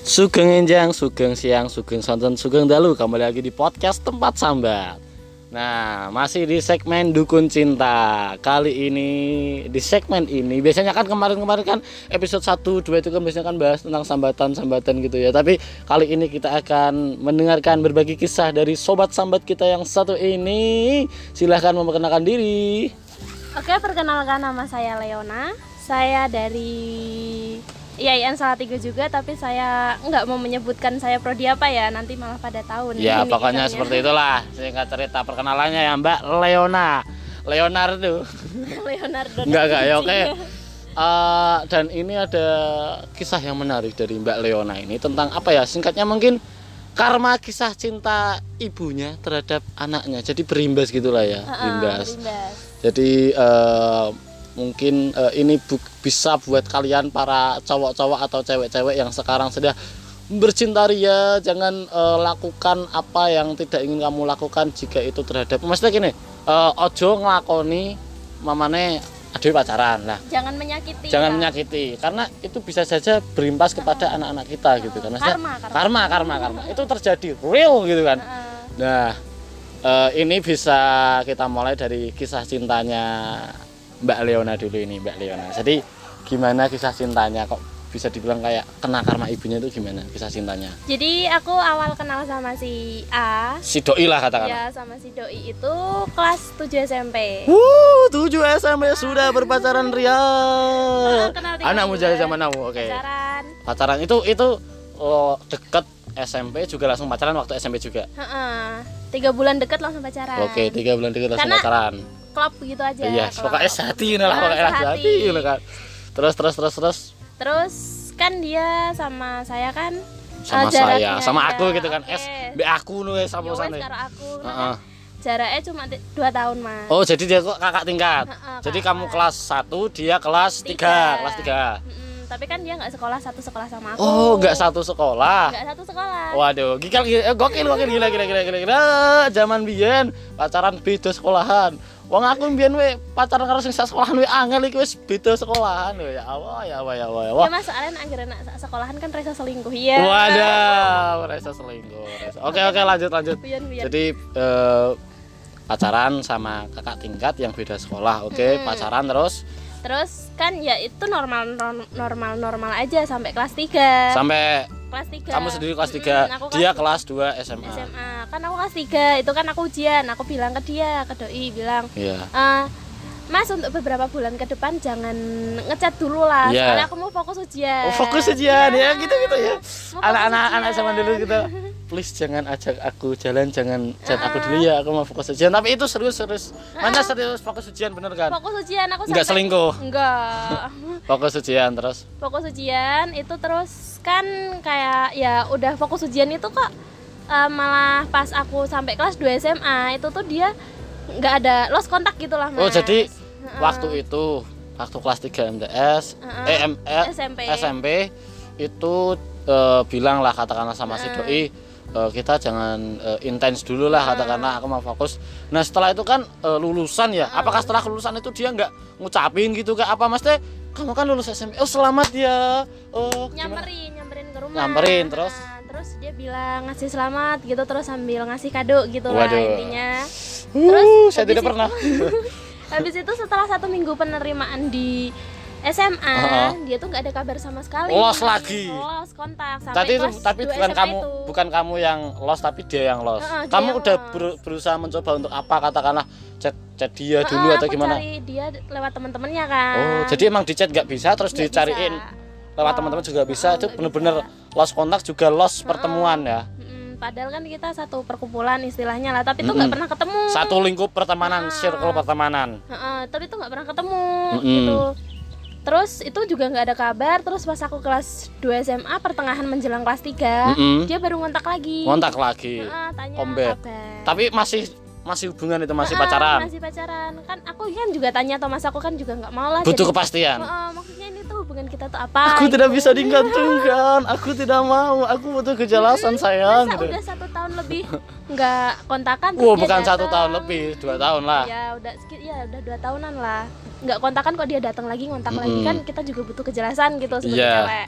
Sugeng Enjang, Sugeng Siang, Sugeng Sonten, Sugeng Dalu. Kembali lagi di podcast Tempat Sambat. Nah, masih di segmen Dukun Cinta. Kali ini, di segmen ini Biasanya kan kemarin-kemarin kan episode 1, 2 itu kan biasanya kan bahas tentang sambatan-sambatan gitu ya. Tapi kali ini kita akan mendengarkan berbagi kisah dari sobat sambat kita yang satu ini. Silahkan memperkenalkan diri. Oke, perkenalkan nama saya Leona. Saya dari IAIN Salatiga juga, tapi saya nggak mau menyebutkan saya prodi apa ya. Nanti malah pada tahun. Ya, ini pokoknya ikannya. seperti itulah Singkat cerita perkenalannya ya Mbak Leona Leonardo Leonardo. Enggak, enggak, ya, oke. Eh, dan ini ada kisah yang menarik dari Mbak Leona ini tentang apa ya singkatnya mungkin karma kisah cinta ibunya terhadap anaknya jadi berimbas gitulah ya Heeh, berimbas berimbas. jadi eh, mungkin eh, ini bu- bisa buat kalian para cowok-cowok atau cewek-cewek yang sekarang sudah bercinta ria jangan eh, lakukan apa yang tidak ingin kamu lakukan jika itu terhadap maksudnya gini eh, ojo ngelakoni mamane adewe pacaran lah Jangan menyakiti. jangan ya. menyakiti karena itu bisa saja berimpas kepada anak-anak kita gitu kan Maksudnya, Karma, karma. karma karma karma itu terjadi real gitu kan Heeh. nah eh, ini bisa kita mulai dari kisah cintanya Mbak Leona dulu ini Mbak Leona jadi gimana kisah cintanya kok bisa dibilang kayak kena karma ibunya itu gimana kisah cintanya Jadi aku awal kenal sama si A. si doi lah katakan Ya, sama si Doi itu kelas 7 SMP. Wuh, tujuh SMP sudah berpacaran ria. kenal tiga Anakmu bulan. jadi zaman now, oke. Pacaran. Pacaran itu itu oh, deket SMP juga langsung pacaran waktu SMP juga. Heeh. Tiga bulan deket langsung pacaran. Oke, tiga bulan tiga langsung Karena pacaran. Klop gitu aja. Iya, klop. pokoknya sehati ini lah, Ah, pokoknya sehati. sehati ini kan. Terus terus terus terus Terus kan dia sama saya kan sama eh, saya, sama ya, aku gitu kan. oke. Es, be aku nih sama sana. aku. kan Heeh. Jaraknya cuma dua tahun mas. Oh, jadi dia kok kakak tingkat. Heeh, Jadi kakak. kamu kelas 1, dia kelas 3, Tiga. kelas 3. Mm-mm, tapi kan dia nggak sekolah satu sekolah sama aku. Oh, enggak satu sekolah. Nggak satu sekolah. Waduh, gikal gila, eh, gokil gokil gila gila gila gila gila. Zaman biyen pacaran beda sekolahan. Wong aku biyen we pacaran karo sing sekolahan we angel iki wis beda sekolahan we. Ya Allah, ya Allah, ya Allah. Ya Allah. Ya mas soalnya akhirnya nak sekolahan kan resa selingkuh ya. Waduh, rasa selingkuh. rasa- Oke, oke, lanjut lanjut. Biyen biyen. Jadi eh, pacaran sama kakak tingkat yang beda sekolah. Oke, Hmm. pacaran terus Terus kan ya itu normal normal normal aja sampai kelas 3 sampai Kelas 3 kamu sendiri kelas 3, aku dia kelas 2 SMA. SMA kan aku kelas 3 itu kan aku ujian aku bilang ke dia ke doi bilang Iya. "Eh, Mas untuk beberapa bulan ke depan jangan ngecat dulu lah Iya. soalnya aku mau fokus ujian Oh, fokus ujian ya gitu-gitu ya. Mau fokus Anak-anak ujian. anak zaman dulu gitu. Please jangan ajak aku jalan, jangan chat aku dulu ya. Aku mau fokus ujian. Tapi itu serius-serius. Mana serius fokus ujian bener kan? fokus ujian aku Enggak sampai- selingkuh. enggak Fokus ujian terus. fokus ujian itu terus kan kayak ya udah fokus ujian itu kok eh, malah pas aku sampai kelas 2 SMA itu tuh dia nggak ada lost kontak gitu lah mas Oh, jadi Heeh. waktu itu waktu kelas 3 MTS, eh, M- eh, SMP. SMP itu eh, bilang lah katakanlah sama si doi eh, kita jangan eh, intens dulu lah katakanlah aku mau fokus. Nah setelah itu kan eh, lulusan ya. Apakah setelah lulusan itu dia nggak ngucapin gitu kayak apa mas teh? Kamu kan lulus SMP. Oh selamat ya. Oh gimana? nyamperin nyamperin ke rumah Nyamperin, terus? Nah, terus dia bilang ngasih selamat gitu terus sambil ngasih kado gitu lah intinya Uh, saya habis tidak itu- pernah. habis itu setelah satu minggu penerimaan di SMA Heeh. dia tuh nggak ada kabar sama sekali Lost lagi. lost kontak sampai Tadi itu tapi 2 bukan SMA kamu itu. bukan kamu yang lost tapi dia yang. Heeh, dia kamu udah ber- berusaha mencoba untuk apa katakanlah chat chat dia dulu Heeh, atau gimana? cari dia lewat teman-temannya kan Oh, jadi emang di chat nggak bisa terus Nggak dicariin bisa. lewat Oh, teman-teman juga bisa. oh, Itu nggak bener-bener lost kontak juga lost pertemuan ya. Padahal kan kita satu perkumpulan istilahnya lah tapi itu nggak Mm-mm. pernah ketemu Satu lingkup pertemanan, Ah. circle pertemanan. Heeh, tapi itu nggak pernah ketemu Mm-mm. gitu terus itu juga nggak ada kabar terus pas aku kelas 2 SMA pertengahan menjelang kelas 3 Mm-mm. dia baru ngontak lagi Kontak lagi. Heeh, tanya kabar Tapi masih masih hubungan itu masih Heeh, pacaran. masih pacaran kan aku kan juga tanya Thomas aku kan juga nggak mau lah Butuh jadi- kepastian. Heeh, maksudnya ini tuh hubungan kita tuh apa Aku tidak gitu. bisa digantungkan. Aku tidak mau. Aku butuh kejelasan sayang. Masa gitu. udah satu tahun lebih nggak kontakan Wow, bukan satu datang. tahun lebih, dua tahun lah. ya udah ya udah dua tahunan lah nggak kontakan kok dia datang lagi ngontak lagi Mm-mm. kan kita juga butuh kejelasan gitu sebagai Iya. cewek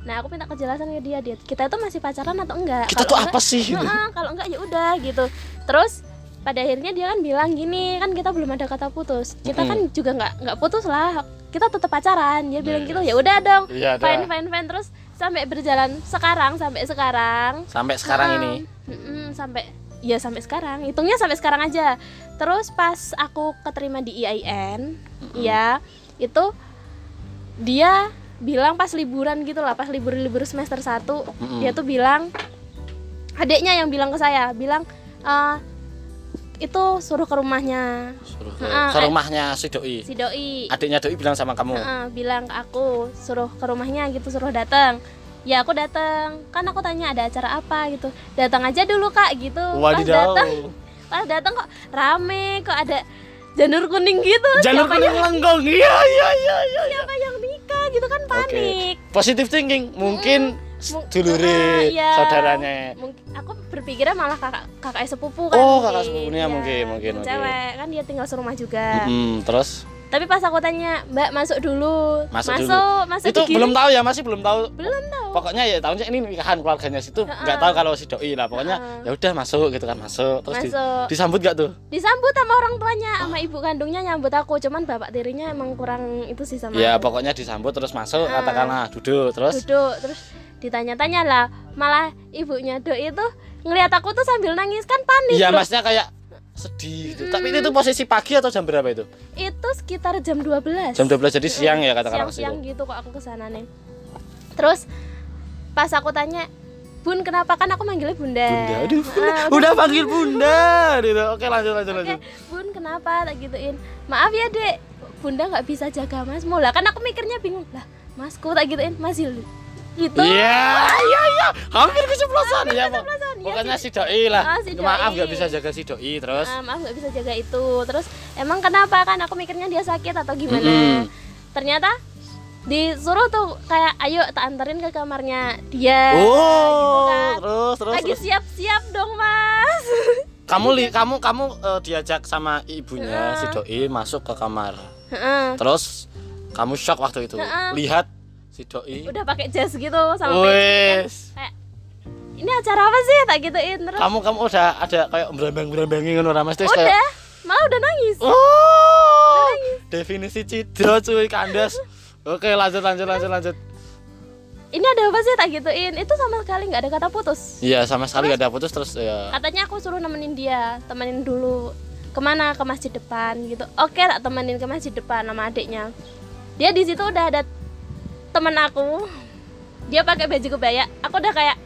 nah aku minta kejelasan ke dia dia kita itu masih pacaran atau enggak kita Kalau tuh enggak, apa sih. "Heeh, kalau enggak ya udah gitu terus pada akhirnya dia kan bilang gini kan kita belum ada kata putus. Kita Mm-mm. kan juga nggak nggak putus lah. Kita tetap pacaran. Dia bilang Yes. gitu ya udah dong Iya, fine fine fine. Terus sampai berjalan sekarang sampai sekarang. Sampai sekarang Heeh. ini? Mm-mm, sampai ya sampai sekarang. Hitungnya sampai sekarang aja. Terus pas aku keterima di IAIN ya itu dia bilang pas liburan gitu lah pas libur libur semester 1 Mm-mm. dia tuh bilang adiknya yang bilang ke saya bilang "Eh, itu suruh ke rumahnya. Suruh ke, Heeh, ke rumahnya si doi. si doi. Adiknya doi bilang sama kamu? Heeh, bilang ke aku suruh ke rumahnya gitu suruh datang. Ya aku datang. Kan aku tanya ada acara apa gitu. Datang aja dulu kak gitu. Pas wadidaw. datang pas datang kok rame kok ada janur kuning gitu. Jalur siapa kuning yang lenggong. Iya iya iya iya siapa yang nikah gitu kan panik. Positive thinking. Mungkin Mung- dulure Ah, iya. saudaranya. Mungkin aku berpikirnya malah kakak kakak sepupu kan. Oh, mungkin. kakak sepupunya Iya, mungkin, mungkin, cewek. Kan dia tinggal serumah juga. Mm-mm, terus? Tapi pas aku tanya mbak masuk dulu. Masuk masuk dulu. masuk itu belum tahu ya masih belum tahu. Belum tahu. Pokoknya ya tahunnya ini nikahan keluarganya situ. Nggak Heeh. tahu kalau si doi lah. Pokoknya Heeh. ya udah masuk gitu kan masuk. Terus di- Masuk. disambut gak tuh? Disambut sama orang tuanya sama ibu kandungnya nyambut aku. Cuman bapak tirinya emang kurang itu sih sama ya aku. pokoknya disambut terus masuk Heeh. katakanlah duduk terus? Duduk terus ditanya-tanya lah. Malah ibunya doi itu ngelihat aku tuh sambil nangis kan panik iya masnya kayak sedih gitu. tapi itu posisi pagi atau jam berapa itu? Itu sekitar jam 12 jam 12 jadi siang ya katakanlah ke siang-siang situ gitu kok aku ke sana nih. Terus pas aku tanya bun kenapa? Kan aku manggilnya bunda. Bunda aduh. Ah, udah panggil bunda gitu. Oke lanjut lanjut Oke, lanjut. Bun kenapa? Tak gituin. Maaf ya dek. Bunda nggak bisa jaga mas. Lah kan aku mikirnya bingung. Lah masku tak gituin. Mas gitu Iya, iya, iya, hampir keceplosan ya. Keceplosan, iya, Pokoknya si- doi lah. Ah, si Maaf doi. nggak bisa jaga si doi terus. Ah, maaf nggak bisa jaga itu terus emang kenapa kan aku mikirnya dia sakit atau gimana Mm-mm. ternyata disuruh tuh kayak ayo tak anterin ke kamarnya dia oh, gitu kan. terus terus. lagi siap-siap dong mas Kamu li, kamu kamu eh, diajak sama ibunya si doi masuk ke kamar. Heeh. Terus kamu shock waktu itu. Heeh. Lihat si doi. udah pakai jas gitu sama kan. Wes. kayak ini acara apa sih tak gituin terus Kamu kamu udah ada kayak berambang-berambangi ngono ra Mas? Terus kayak udah malah udah nangis Oh. Definisi cidro cuy kandas. Oke, lanjut lanjut lanjut lanjut. ini ada apa sih tak gituin itu sama sekali nggak ada kata putus Iya, sama sekali gak ada putus terus ya. katanya aku suruh nemenin dia temenin dulu ke mana ke masjid depan gitu oke tak temenin ke masjid depan sama adiknya dia di situ udah ada temen aku dia pakai baju kebaya. Aku udah kayak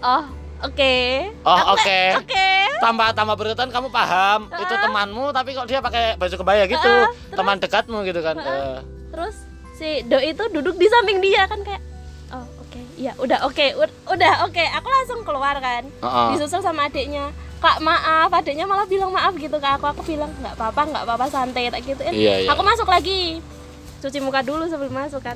oh oke. Oh, Aku oke. oke. Tambah tambah berketan kamu paham. Itu temanmu tapi kok dia pakai baju kebaya gitu? Heeh, teman dekatmu gitu kan Eh, terus si doi itu duduk di samping dia kan kayak oh oke. Iya udah oke ud- udah oke. Aku langsung keluar kan Heeh. disusul sama adiknya. Kak maaf. Adiknya malah bilang maaf gitu ke aku. Aku bilang nggak apa-apa nggak apa-apa santai tak gitu Iya, iya. aku masuk lagi. Cuci muka dulu sebelum masuk kan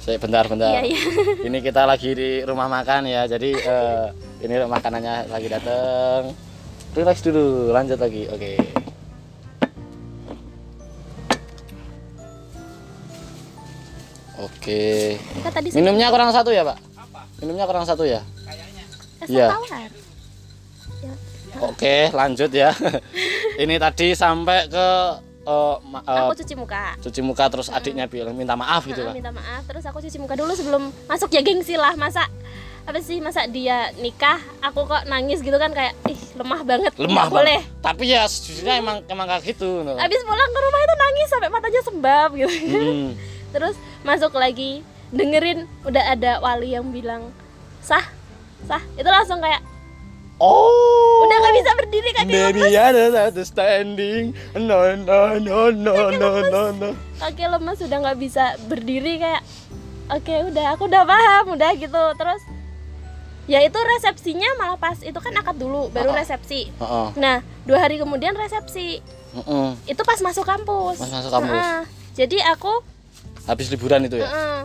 saya bentar bentar. Iya iya. Ini kita lagi di rumah makan ya. Jadi eh, ini makanannya lagi dateng. Relax dulu lanjut lagi. Oke. Oke. Kan tadi minumnya kurang satu ya pak? Minumnya kurang satu ya? Es iya. tawar. Ya, oke lanjut ya. Ini tadi sampai ke ma- eh, aku cuci muka. cuci muka terus adiknya bilang minta maaf gitu kan. minta maaf. Terus aku cuci muka dulu sebelum masuk ya gengsi lah. Masa apa sih masa dia nikah aku kok nangis gitu kan kayak ih lemah banget lemah Nggak boleh. Tapi ya sejujurnya emang emang kayak gitu no. habis pulang ke rumah itu nangis sampai matanya sembab gitu. Hmm. terus masuk lagi dengerin udah ada wali yang bilang sah sah. Itu langsung kayak oh udah nggak bisa berdiri kaki Baby lemes ada satu standing no no no no no no no kaki lemes udah nggak bisa berdiri kayak oke udah aku udah paham udah gitu terus ya itu resepsinya malah pas itu kan akad dulu baru Oh. resepsi Heeh. nah dua hari kemudian resepsi Heeh. itu pas masuk kampus Pas masuk kampus. Heeh. jadi aku habis liburan itu ya Heeh.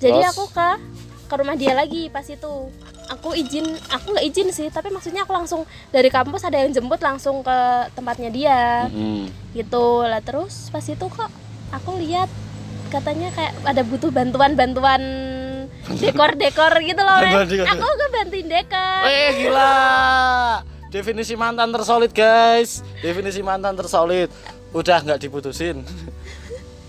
Jadi Terus? aku ke ke rumah dia lagi pas itu. Aku izin, aku nggak izin sih, tapi maksudnya aku langsung dari kampus ada yang jemput langsung ke tempatnya dia. Mm-mm. Gitu lah terus pas itu kok aku lihat katanya kayak ada butuh bantuan-bantuan dekor-dekor gitu loh Bantuan Mas. dekor. aku ngebantuin dekor Eh gila. Definisi mantan tersolid guys. Definisi mantan tersolid. Udah nggak diputusin.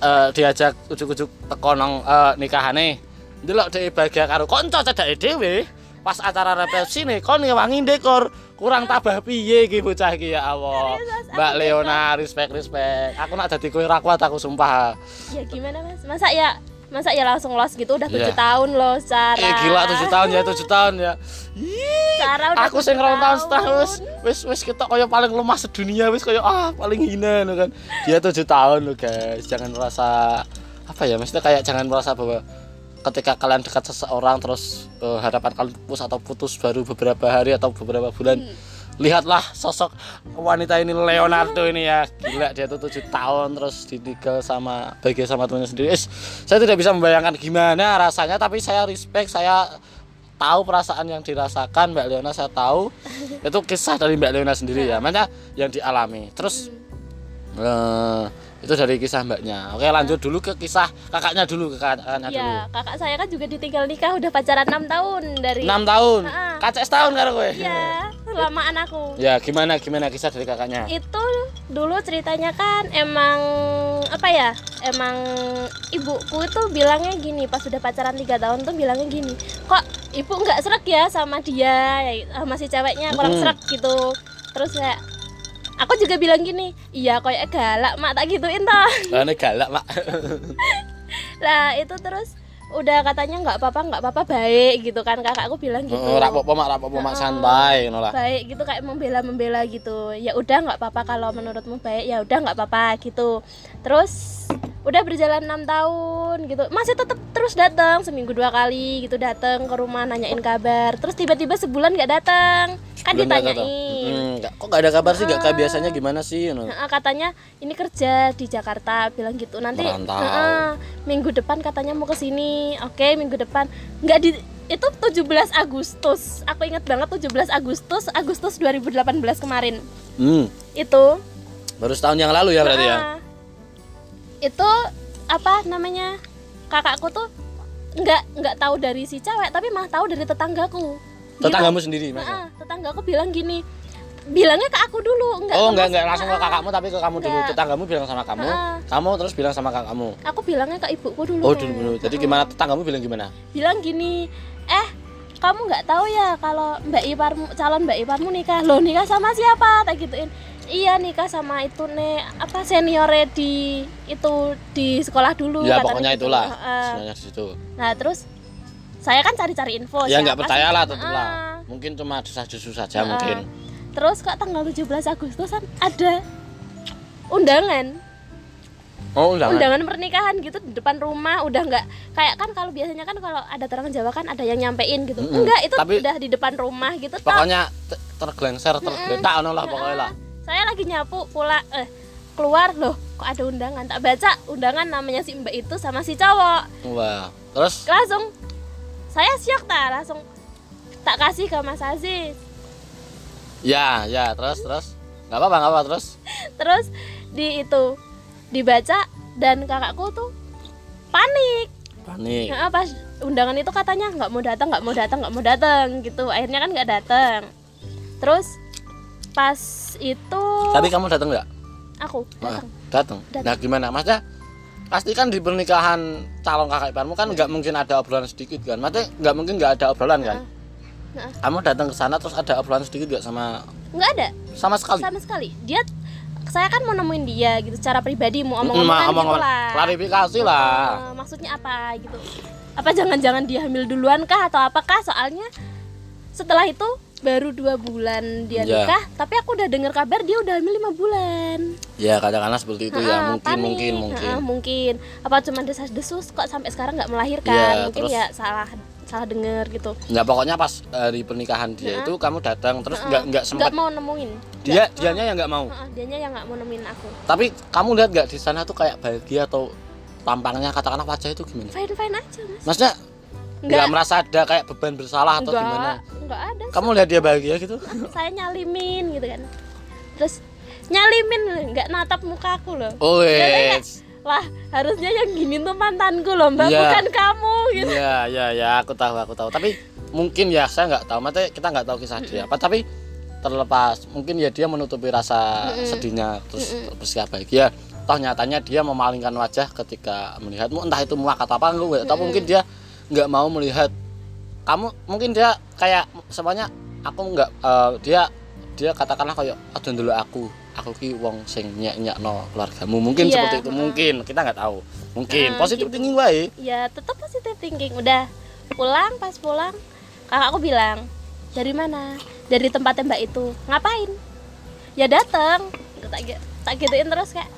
Eh diajak ujuk-ujuk teko nang eh, nikahane. Delok dhek bahagia karo kanca cedake dhewe. Pas acara resepsi nih kon ngewangi dekor. Kurang tabah piye iki bocah iki ya Allah. Mbak Leona respect respect. Aku nak dadi kowe ra kuat aku sumpah. ya gimana mas masa ya masa ya langsung los gitu udah tujuh Iya. tahun loh Sarah Eh gila 7 tahun ya 7 tahun ya. Sarah udah aku sing tujuh rong tahun setahun wis wis wis ketok kaya paling lemah sedunia wis kaya ah paling hina no kan dia tujuh tahun loh guys jangan merasa apa ya maksudnya kayak jangan merasa bahwa ketika kalian dekat seseorang terus eh, harapan kalian putus atau putus baru beberapa hari atau beberapa bulan lihatlah sosok wanita ini Leonardo ini ya. Gila dia tuh tujuh tahun terus ditinggal sama bahagia sama temannya sendiri. Is, saya tidak bisa membayangkan gimana rasanya tapi saya respect saya tahu perasaan yang dirasakan Mbak Leona saya tahu. Itu kisah dari Mbak Leona sendiri ya makanya yang dialami. Terus eh, itu dari kisah mbaknya oke lanjut dulu ke kisah kakaknya dulu ke kakaknya dulu Iya, kakak saya kan juga ditinggal nikah udah pacaran 6 tahun dari enam tahun Ah. kacek setahun karo kowe Iya, lamaan aku. ya gimana gimana kisah dari kakaknya Itu dulu ceritanya kan emang apa ya? Emang ibuku itu bilangnya gini, pas udah pacaran 3 tahun tuh bilangnya gini. Kok ibu nggak serak ya sama dia? Ya, Masih ceweknya kurang Mm-mm. serak gitu. Terus kayak aku juga bilang gini, iya kayak galak mak tak gituin toh. Lah ini galak mak Lah itu terus udah katanya nggak apa-apa nggak apa-apa baik gitu kan kakakku bilang gitu. Oh, rapopo mak rapopo mak Heeh. santai ngono lah baik gitu kayak membela membela gitu ya udah nggak apa-apa kalau menurutmu baik ya udah nggak apa-apa gitu terus udah berjalan enam tahun gitu. Masih tetap terus datang seminggu dua kali gitu datang ke rumah nanyain kabar. Terus tiba-tiba sebulan nggak datang kan tuh. ditanyain. Hmm, kok nggak ada kabar sih? Nggak kayak biasanya gimana sih ngono Heeh, katanya ini kerja di Jakarta bilang gitu. Nanti heeh, minggu depan katanya mau ke sini. Oke minggu depan. Nggak di itu 17 Agustus. Aku ingat banget 17 Agustus Agustus 2018 kemarin. Hmm. Itu. Baru setahun yang lalu ya berarti ya? Heeh, itu apa namanya kakakku tuh nggak nggak tahu dari si cewek tapi malah tahu dari tetanggaku. Tetanggamu sendiri mas Heeh, tetanggaku bilang gini bilangnya ke aku dulu enggak oh enggak enggak langsung ke kakakmu tapi ke kamu dulu. Enggak. tetanggamu bilang sama kamu Heeh. kamu terus bilang sama kakakmu. Aku bilangnya ke ibuku dulu. Oh dulu dulu. Jadi Heeh. gimana tetanggamu bilang gimana? Bilang gini eh kamu nggak tahu ya kalau mbak iparmu calon mbak iparmu nikah. Lo nikah sama siapa? Tak gituin iya nikah sama itu nih apa seniornya di itu di sekolah dulu ya pokoknya gitu. itulah. Sebenarnya di situ. Nah terus saya kan cari-cari info ya nggak percaya lah tentu Heeh. lah mungkin cuma desas-desus saja Heeh. mungkin. Terus kok tanggal 17 Agustusan ada undangan. Oh undangan? Undangan pernikahan gitu di depan rumah udah nggak kayak kan kalau biasanya kan kalau ada terangan Jawa kan ada yang nyampein gitu. Mm-mm. enggak itu Tapi- udah di depan rumah gitu pokoknya te- tergelengser tergeletak ono lah pokoknya lah saya lagi nyapu pula eh keluar. Loh kok ada undangan? Tak baca undangan namanya si mbak itu sama si cowok. Wah terus? Langsung saya syok tak langsung tak kasih ke Mas Aziz. Ya ya terus terus? Nggak apa-apa nggak apa terus? Terus di itu dibaca dan kakakku tuh panik. Panik? Nah, pas undangan itu katanya nggak mau datang nggak mau datang nggak mau datang gitu. Akhirnya kan nggak datang. Terus pas itu tapi kamu datang nggak? Aku datang datang nah gimana? Maksudnya pasti kan di pernikahan calon kakak iparmu kan nggak mungkin ada obrolan sedikit kan? Maksudnya nggak mungkin nggak ada obrolan kan? Heeh. kamu datang ke sana terus ada obrolan sedikit nggak sama nggak ada. Sama sekali? Sama sekali. Dia saya kan mau nemuin dia gitu secara pribadi mau omong-omongan omong- gitu lah. Klarifikasi lah. Maksudnya apa gitu. Apa jangan-jangan dia hamil duluan kah atau apakah soalnya setelah itu baru dua bulan dia Ya. nikah tapi aku udah dengar kabar dia udah hamil lima bulan. Ya katakanlah seperti itu ya. Ha-ha, mungkin panik. mungkin mungkin Ha-ha, mungkin. apa cuma desas-desus kok sampai sekarang nggak melahirkan? Iya, mungkin terus- ya salah salah dengar gitu. Nggak pokoknya pas hari pernikahan dia Ha-ha. itu kamu datang terus nggak nggak sempat nggak mau nemuin? Dia dianya yang nggak mau? Heeh, dianya yang nggak mau nemuin aku. Tapi kamu lihat nggak di sana tuh kayak bahagia atau tampangnya katakanlah wajah itu gimana? Fine fine aja mas. Maksudnya nggak. Merasa ada kayak beban bersalah atau nggak gimana? nggak ada kamu lihat dia bahagia gitu? Saya nyalimin gitu kan. Terus nyalimin nggak natap muka aku loh. Oh yes. lah harusnya yang gini tuh mantanku loh mbak Iya. bukan kamu gitu. Iya, iya, ya, aku tahu, aku tahu. Tapi mungkin ya saya nggak tahu, maksudnya kita nggak tahu kisah dia apa. Tapi terlepas, mungkin ya dia menutupi rasa sedihnya terus bersikap baik. Ya, toh nyatanya dia memalingkan wajah ketika melihatmu, entah itu muak atau apa, enggak, atau mungkin dia nggak mau melihat. Kamu. Mungkin dia kayak semuanya aku nggak, eh, dia dia katakanlah kayak aduh dulu aku. Aku ki wong sing nyak nyak no keluargamu. Mungkin Iya, seperti itu heeh. mungkin. Kita nggak tahu. Mungkin. Nah, positif gitu. thinking wae. Ya tetap positive thinking. Udah pulang pas pulang kakakku bilang dari mana? Dari tempat mbak itu. Ngapain? Ya dateng. Tak tak gituin terus kayak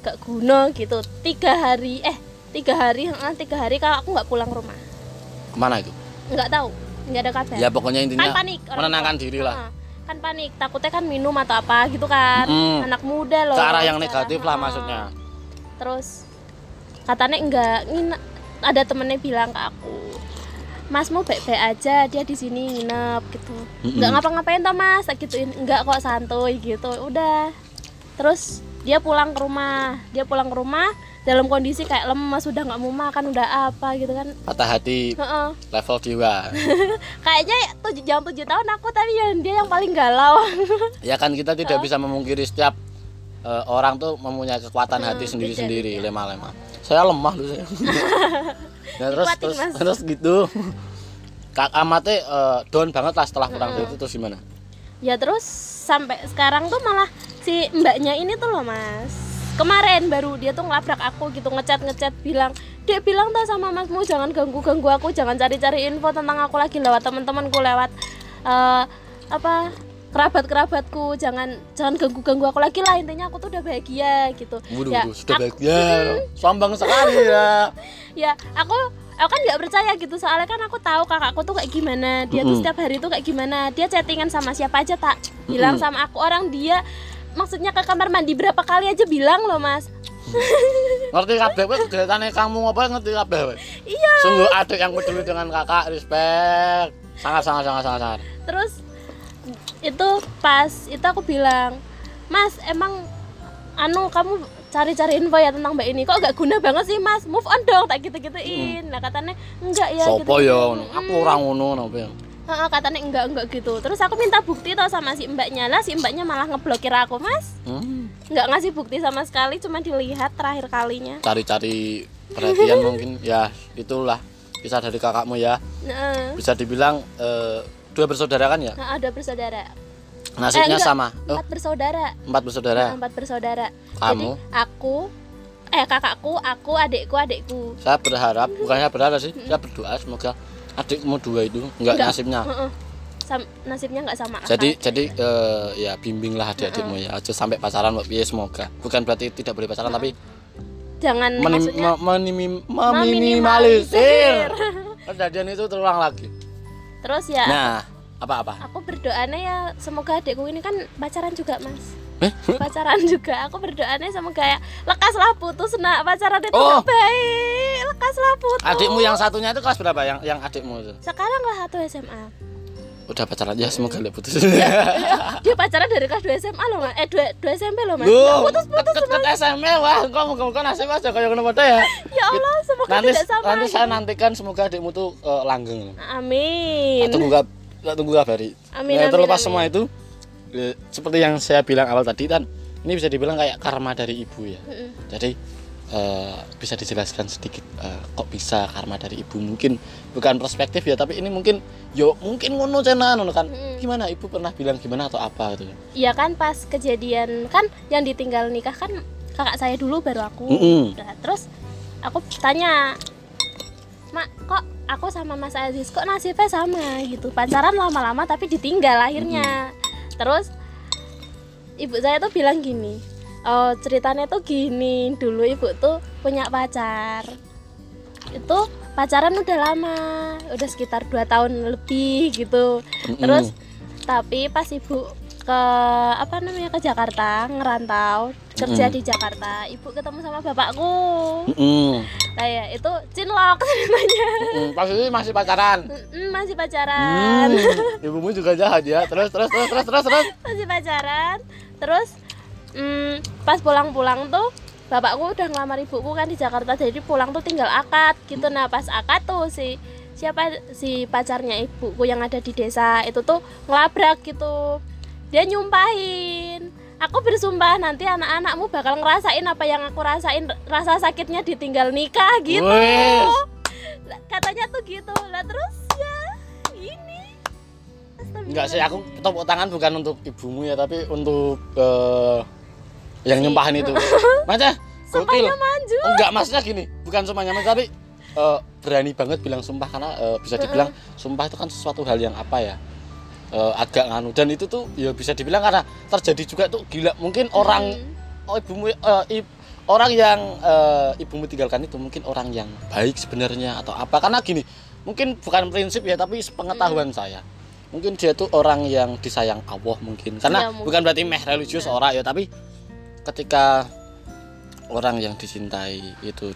gak guna gitu. Tiga hari eh tiga hari tiga hari kakakku nggak pulang rumah ke mana itu? Nggak tahu nggak ada kabar. Ya pokoknya intinya kan panik menenangkan diri lah. Heeh, kan panik takutnya kan minum atau apa gitu kan. Mm. anak muda loh ke arah yang negatif lah Heeh. maksudnya. terus katanya enggak ngina, ada temennya bilang ke aku Mas mau baik-baik aja dia di sini nginep gitu. Nggak ngapa-ngapain toh mas gituin. Enggak kok santuy gitu udah. Terus dia pulang ke rumah. Dia pulang ke rumah dalam kondisi kayak lemas udah nggak mau makan udah apa gitu kan. Patah hati Heeh. level dewa kayaknya tujuh jam tujuh tahun aku tapi yang dia yang paling galau. Ya kan kita tidak bisa memungkiri setiap eh, orang tuh mempunyai kekuatan Hmm, hati sendiri-sendiri beda-beda. lemah-lemah. Saya lemah loh saya. Ya, terus terus Mas. terus gitu. Kak amate eh, down banget lah setelah Hmm. dari itu terus gimana? Ya terus sampai sekarang tuh malah si mbaknya ini tuh loh mas. Kemarin baru dia tuh ngelabrak aku gitu ngechat ngechat bilang dia bilang tuh sama masmu jangan ganggu ganggu aku jangan cari cari info tentang aku lagi lewat teman-temanku lewat eh, apa kerabat kerabatku jangan jangan ganggu ganggu aku lagi lah intinya aku tuh udah bahagia gitu. Waduh, ya sudah aku- bahagia. Sombong sekali ya. Ya aku aku kan nggak percaya gitu soalnya kan aku tahu kakakku tuh kayak gimana dia tuh Mm-mm. setiap hari tuh kayak gimana dia chattingan sama siapa aja tak bilang Mm-mm. sama aku orang dia maksudnya ke kamar mandi berapa kali aja bilang loh mas. Ngerti kabeh kowe kegiatane kamu apa ngerti kabeh kowe iya. Sungguh adik yang peduli dengan kakak respect. Sangat sangat sangat sangat, sangat. terus itu pas itu aku bilang mas emang anu kamu cari-cari info ya tentang mbak ini. Kok gak guna banget sih mas? Move on dong tak gitu gituin nah katanya enggak ya Sopo gitu, ya ngono? aku orang ngono napa ya Heeh, katanya enggak enggak gitu. Terus aku minta bukti tau sama si mbaknya. Lah si mbaknya malah ngeblokir aku mas. Hmm, nggak ngasih bukti sama sekali cuma dilihat terakhir kalinya. Cari-cari perhatian mungkin. Ya itulah kisah dari kakakmu ya. Nah, bisa dibilang eh, dua bersaudara kan ya? Nah, ada bersaudara. Nasibnya Eh, enggak. sama. oh. empat bersaudara. Empat bersaudara? Nah, empat bersaudara. Kamu? jadi aku eh kakakku aku adikku adikku. Saya berharap bukannya berharap sih saya berdoa semoga adikmu dua itu enggak Enggak. nasibnya? Heeh. Sam- nasibnya nggak sama jadi jadi eh, ya bimbinglah adik-adikmu ya. Aja sampai pacaran Mbak semoga. Bukan berarti tidak boleh pacaran tapi jangan menim, maksudnya menim- meminimalisir. kejadian itu terulang lagi. Terus ya nah apa-apa? aku berdoanya ya semoga adikku ini kan pacaran juga mas Eh? pacaran juga aku berdoanya semoga ya lekaslah putus nak pacaran itu Oh. baik lekaslah putus. Adikmu yang satunya itu kelas berapa yang yang adikmu itu? Sekarang lah satu SMA udah pacaran ya semoga nggak putus. Dia pacaran dari kelas 2 SMA loh mas. Eh 2, 2 SMP loh mas. Loh, Ya, putus putus deket deket SMA wah kok muka muka nasib aja kayak kenapa ya? Ya Allah semoga nanti tidak sama nanti saya nantikan semoga adikmu tuh eh, langgeng. Amin. Tak tunggu kab tak tunggu kabari. Amin, nah, amin, terlepas amin. semua itu seperti yang saya bilang awal tadi kan ini bisa dibilang kayak karma dari ibu ya. Jadi eh, bisa dijelaskan sedikit eh, kok bisa karma dari ibu. Mungkin bukan perspektif ya tapi ini mungkin yo mungkin ngono cena ngono kan. Gimana? Ibu pernah bilang gimana atau apa gitu Iya kan pas kejadian kan yang ditinggal nikah kan kakak saya dulu baru aku. Mm-mm. Nah, terus aku tanya, Mak, kok aku sama Mas Aziz kok nasibnya sama? Gitu. Pacaran lama-lama tapi ditinggal akhirnya. Terus ibu saya tuh bilang gini, oh ceritanya tuh gini, dulu ibu tuh punya pacar. Itu pacaran udah lama, udah sekitar 2 tahun lebih gitu. Terus tapi pas ibu ke apa namanya ke Jakarta ngerantau kerja Mm. di Jakarta. Ibu ketemu sama bapakku. Mm-mm. nah ya itu cinlok pas itu masih pacaran? Mm, masih pacaran. Hmm, ibumu juga jahat ya. Terus terus terus terus terus terus. Masih pacaran. Terus mm, pas pulang-pulang tuh bapakku udah ngelamar ibuku kan di Jakarta. Jadi pulang tuh tinggal akad gitu. Nah pas akad tuh si siapa si pacarnya ibuku yang ada di desa itu tuh ngelabrak gitu dia nyumpahin aku bersumpah nanti anak-anakmu bakal ngerasain apa yang aku rasain rasa sakitnya ditinggal nikah gitu Wes. Lah, katanya tuh gitu lah terus ya ini Enggak sih, aku tepuk tangan bukan untuk ibumu ya, tapi untuk eh, yang Si- nyumpahin itu. Maca, gokil. sumpahnya maju Enggak, maksudnya gini, bukan sumpahnya maju, tapi eh, berani banget bilang sumpah karena eh, bisa dibilang sumpah itu kan sesuatu hal yang apa ya? Eh, agak nganu dan itu tuh ya bisa dibilang karena terjadi juga tuh gila mungkin orang Hmm. oh ibumu ib- orang yang eh, ibumu tinggalkan itu mungkin orang yang baik sebenarnya atau apa karena gini mungkin bukan prinsip ya tapi pengetahuan saya mungkin dia tuh orang yang disayang Allah mungkin karena Ya, mungkin. bukan berarti meh religius Ya. orang ya tapi ketika orang yang dicintai itu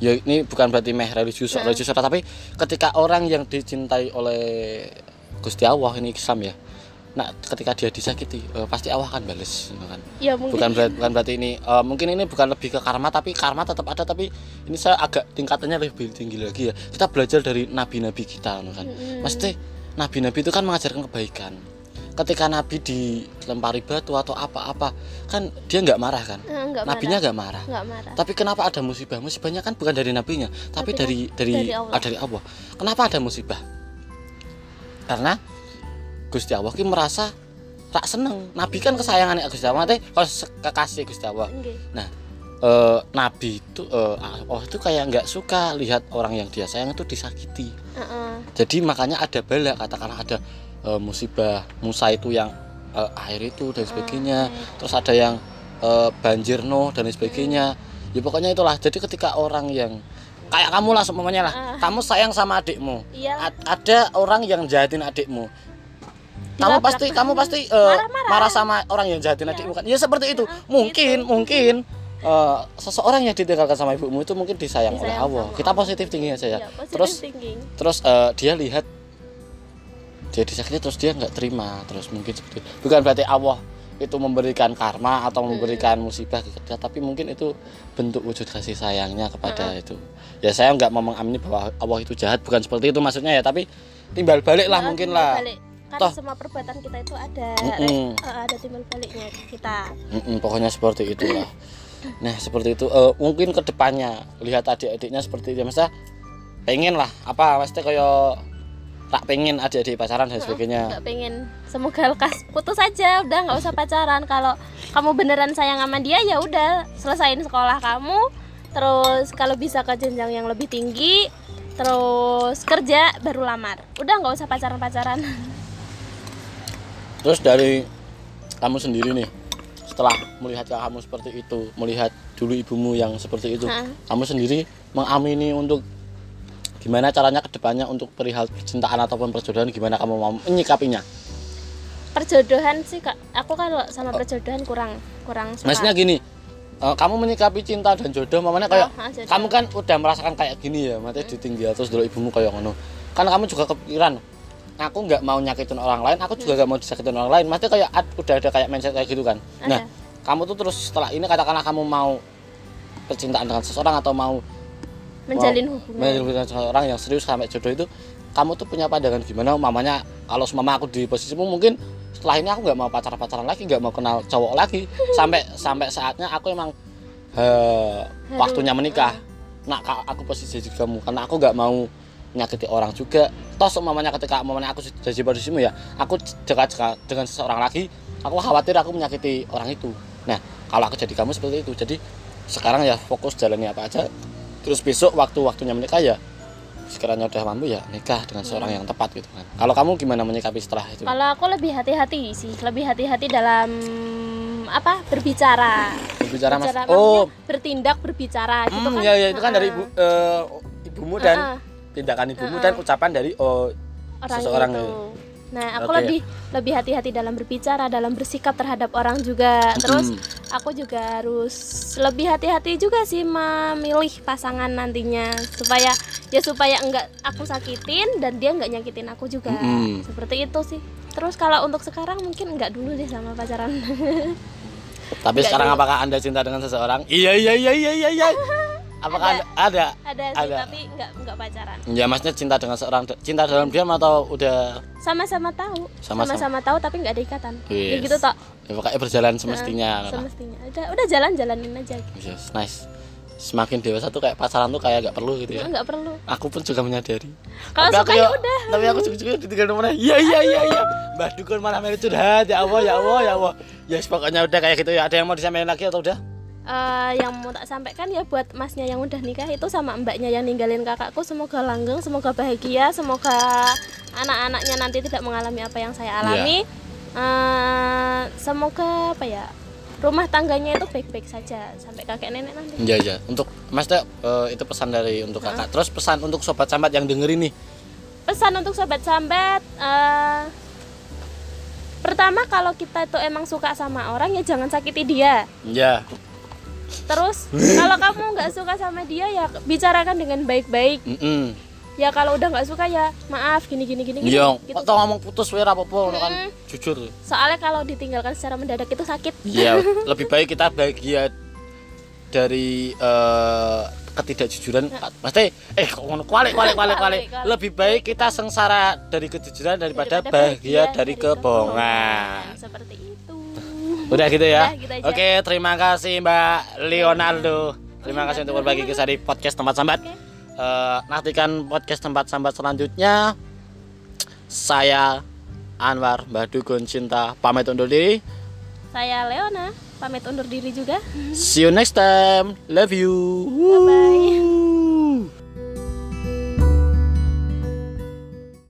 ya ini bukan berarti meh religius Ya. religius orang, tapi ketika orang yang dicintai oleh Gusti Allah ini Islam ya. Nah ketika dia disakiti eh, pasti Allah akan bales gitu kan. Ya mungkin bukan berarti, bukan berarti ini eh, mungkin ini bukan lebih ke karma tapi karma tetap ada tapi ini saya agak tingkatannya lebih tinggi lagi ya. Kita belajar dari nabi-nabi kita gitu kan. Maksudnya nabi-nabi itu kan mengajarkan kebaikan. Ketika nabi dilempari batu atau apa-apa kan dia nggak marah kan? Eh, enggak nabinya marah. nggak marah. Enggak marah. Tapi kenapa ada musibah? Musibahnya kan bukan dari nabinya tapi, Tapi dari dari dari Allah. ah, dari Allah. Kenapa ada musibah karena Gusti Allah ki merasa tak seneng. Nabi kan kesayangan Gusti Allah. Teh kalau kekasih Gusti Allah. Nggih. eh, nabi itu eh, Allah itu kayak nggak suka lihat orang yang dia sayang itu disakiti. Heeh. jadi makanya ada bala katakanlah ada eh, musibah Musa itu yang eh, air itu dan sebagainya. Oke. terus ada yang eh, banjir noh dan sebagainya. Ya pokoknya itulah. Jadi ketika orang yang kayak kamu lah semuanya lah Ah. kamu sayang sama adikmu iya A- ada orang yang jahatin adikmu kamu pasti kamu pasti eh, Marah-marah. marah sama orang yang jahatin Iya. adikmu kan ya seperti itu Ah, mungkin gitu. mungkin eh, seseorang yang ditinggalkan sama ibumu itu mungkin disayang, oleh Disayang Allah sama kita Allah. positif tinggi aja ya ya, positive terus thinking. terus eh, dia lihat dia disakiti terus dia nggak terima terus mungkin seperti itu. bukan berarti Allah itu memberikan karma atau memberikan musibah ke kita tapi mungkin itu bentuk wujud kasih sayangnya kepada itu ya saya nggak mau mengamini bahwa Allah itu jahat bukan seperti itu maksudnya ya tapi timbal balik lah Nah, mungkin lah. balik. kan Toh. semua perbuatan kita itu ada Mm-mm. eh, ada timbal baliknya kita. Mm-mm, pokoknya seperti itulah. Nah seperti itu. Eh, mungkin ke depannya lihat adik-adiknya seperti itu maksudnya pengen lah apa maksudnya kayak tak pengen adik-adik pacaran dan sebagainya. nggak pengen. Semoga lekas. Putus aja udah nggak usah pacaran. Kalau kamu beneran sayang sama dia ya udah selesain sekolah kamu terus kalau bisa ke jenjang yang lebih tinggi terus kerja baru lamar. Udah nggak usah pacaran pacaran Terus dari kamu sendiri nih, setelah melihat kamu seperti itu, melihat dulu ibumu yang seperti itu, Hah? kamu sendiri mengamini untuk gimana caranya ke depannya untuk perihal percintaan ataupun perjodohan, gimana kamu mau menyikapinya? perjodohan sih kak. Aku kalau sama perjodohan kurang kurang suka. Maksudnya gini, eh, kamu menyikapi cinta dan jodoh, mamanya kayak Oh, jodoh. kamu kan udah merasakan kayak gini ya, matanya ditinggal terus dulu ibumu kayak ngono. Kan kamu juga kepikiran, aku nggak mau nyakitin orang lain, aku juga nggak mau disakitin orang lain. Maksudnya kayak ad- udah ada kayak mindset kayak gitu kan. Nah, Ada. kamu tuh terus setelah ini katakanlah kamu mau percintaan dengan seseorang atau mau menjalin hubungan menjalin hubungan dengan seseorang yang serius sampai jodoh itu kamu tuh punya pandangan gimana mamanya kalau mama aku di posisimu mungkin setelah ini aku nggak mau pacaran pacaran lagi nggak mau kenal cowok lagi. Sampai sampai saatnya aku emang eh, waktunya menikah. Ka- aku posisi jadi kamu. Karena aku nggak mau menyakiti orang juga. Toh mamanya ketika mamanya aku sudah di posisimu ya aku dekat dekat dengan seseorang lagi aku khawatir aku menyakiti orang itu. Nah kalau aku jadi kamu seperti itu. Jadi sekarang ya fokus jalani apa aja. Terus besok waktu waktunya menikah ya sekiranya udah mampu ya nikah dengan seorang yang tepat gitu kan. Kalau kamu gimana menyikapi setelah itu? Kalau aku lebih hati-hati sih lebih hati-hati dalam apa berbicara. Berbicara mas? Berbicara, oh. bertindak berbicara gitu hmm, kan? ya ya itu kan dari ibu Ah, eh, ibumu dan ah, tindakan ibumu Ah, dan ah. ucapan dari oh orang seseorang itu. ya. Nah, aku Oke. lebih lebih hati-hati dalam berbicara, dalam bersikap terhadap orang juga. Terus Mm. aku juga harus lebih hati-hati juga sih memilih pasangan nantinya supaya ya supaya enggak aku sakitin dan dia enggak nyakitin aku juga. Mm-mm. Seperti itu sih. Terus kalau untuk sekarang mungkin enggak dulu deh sama pacaran. Tapi Enggak sekarang dulu. apakah Anda cinta dengan seseorang? Iya iya iya iya iya iya. Apakah Ada. Anda ada? ada sih Ada. tapi nggak nggak pacaran Ya maksudnya cinta dengan seorang cinta dalam diam atau udah sama-sama tahu Sama-sama. tahu tapi nggak ada ikatan ya Yes. gitu tok ya, pokoknya berjalan semestinya. Nah, semestinya udah udah jalan jalanin aja Yes, nice. Semakin dewasa tuh kayak pacaran tuh kayak gak perlu gitu ya. nggak perlu Aku pun juga menyadari. Kalau suka ya udah. Tapi aku juga juga ditinggal nomornya. Iya iya iya iya. Mbah Dukun malah melu curhat. Ya Allah ya Allah ya Allah. Ya yes, pokoknya udah kayak gitu ya. Ada yang mau disampaikan lagi atau udah? Eh, yang mau tak sampaikan ya buat masnya yang udah nikah itu sama mbaknya yang ninggalin kakakku semoga langgeng semoga bahagia semoga anak-anaknya nanti tidak mengalami apa yang saya alami Eh, semoga apa ya rumah tangganya itu baik-baik saja sampai kakek nenek nanti Iya iya. Untuk Mas eh, itu pesan dari untuk kakak. Terus pesan untuk sobat sambat yang dengerin nih. pesan untuk sobat sambat eh, pertama kalau kita itu emang suka sama orang ya jangan sakiti dia Iya. Terus kalau kamu nggak suka sama dia ya bicarakan dengan baik-baik Mm ya kalau udah nggak suka ya maaf gini gini gini. Iya. gitu. Atau ngomong putus wae apa apa kan Mm. jujur. soalnya kalau ditinggalkan secara mendadak itu sakit Iya, lebih baik kita bahagia dari eh, ketidakjujuran. Pasti eh ngono kualik kualik kualik kualik. Lebih baik kita sengsara dari kejujuran daripada, Daripada bahagia dari kebohongan. seperti itu Udah gitu ya. Udah, gitu aja. Oke, terima kasih Mbak Leonardo. Terima kasih untuk berbagi kisah di podcast tempat sambat. Oke. Eh, nantikan podcast tempat sambat selanjutnya. Saya Anwar Mbah Dukun Cinta pamit undur diri. saya Leona pamit undur diri juga See you next time. Love you. bye bye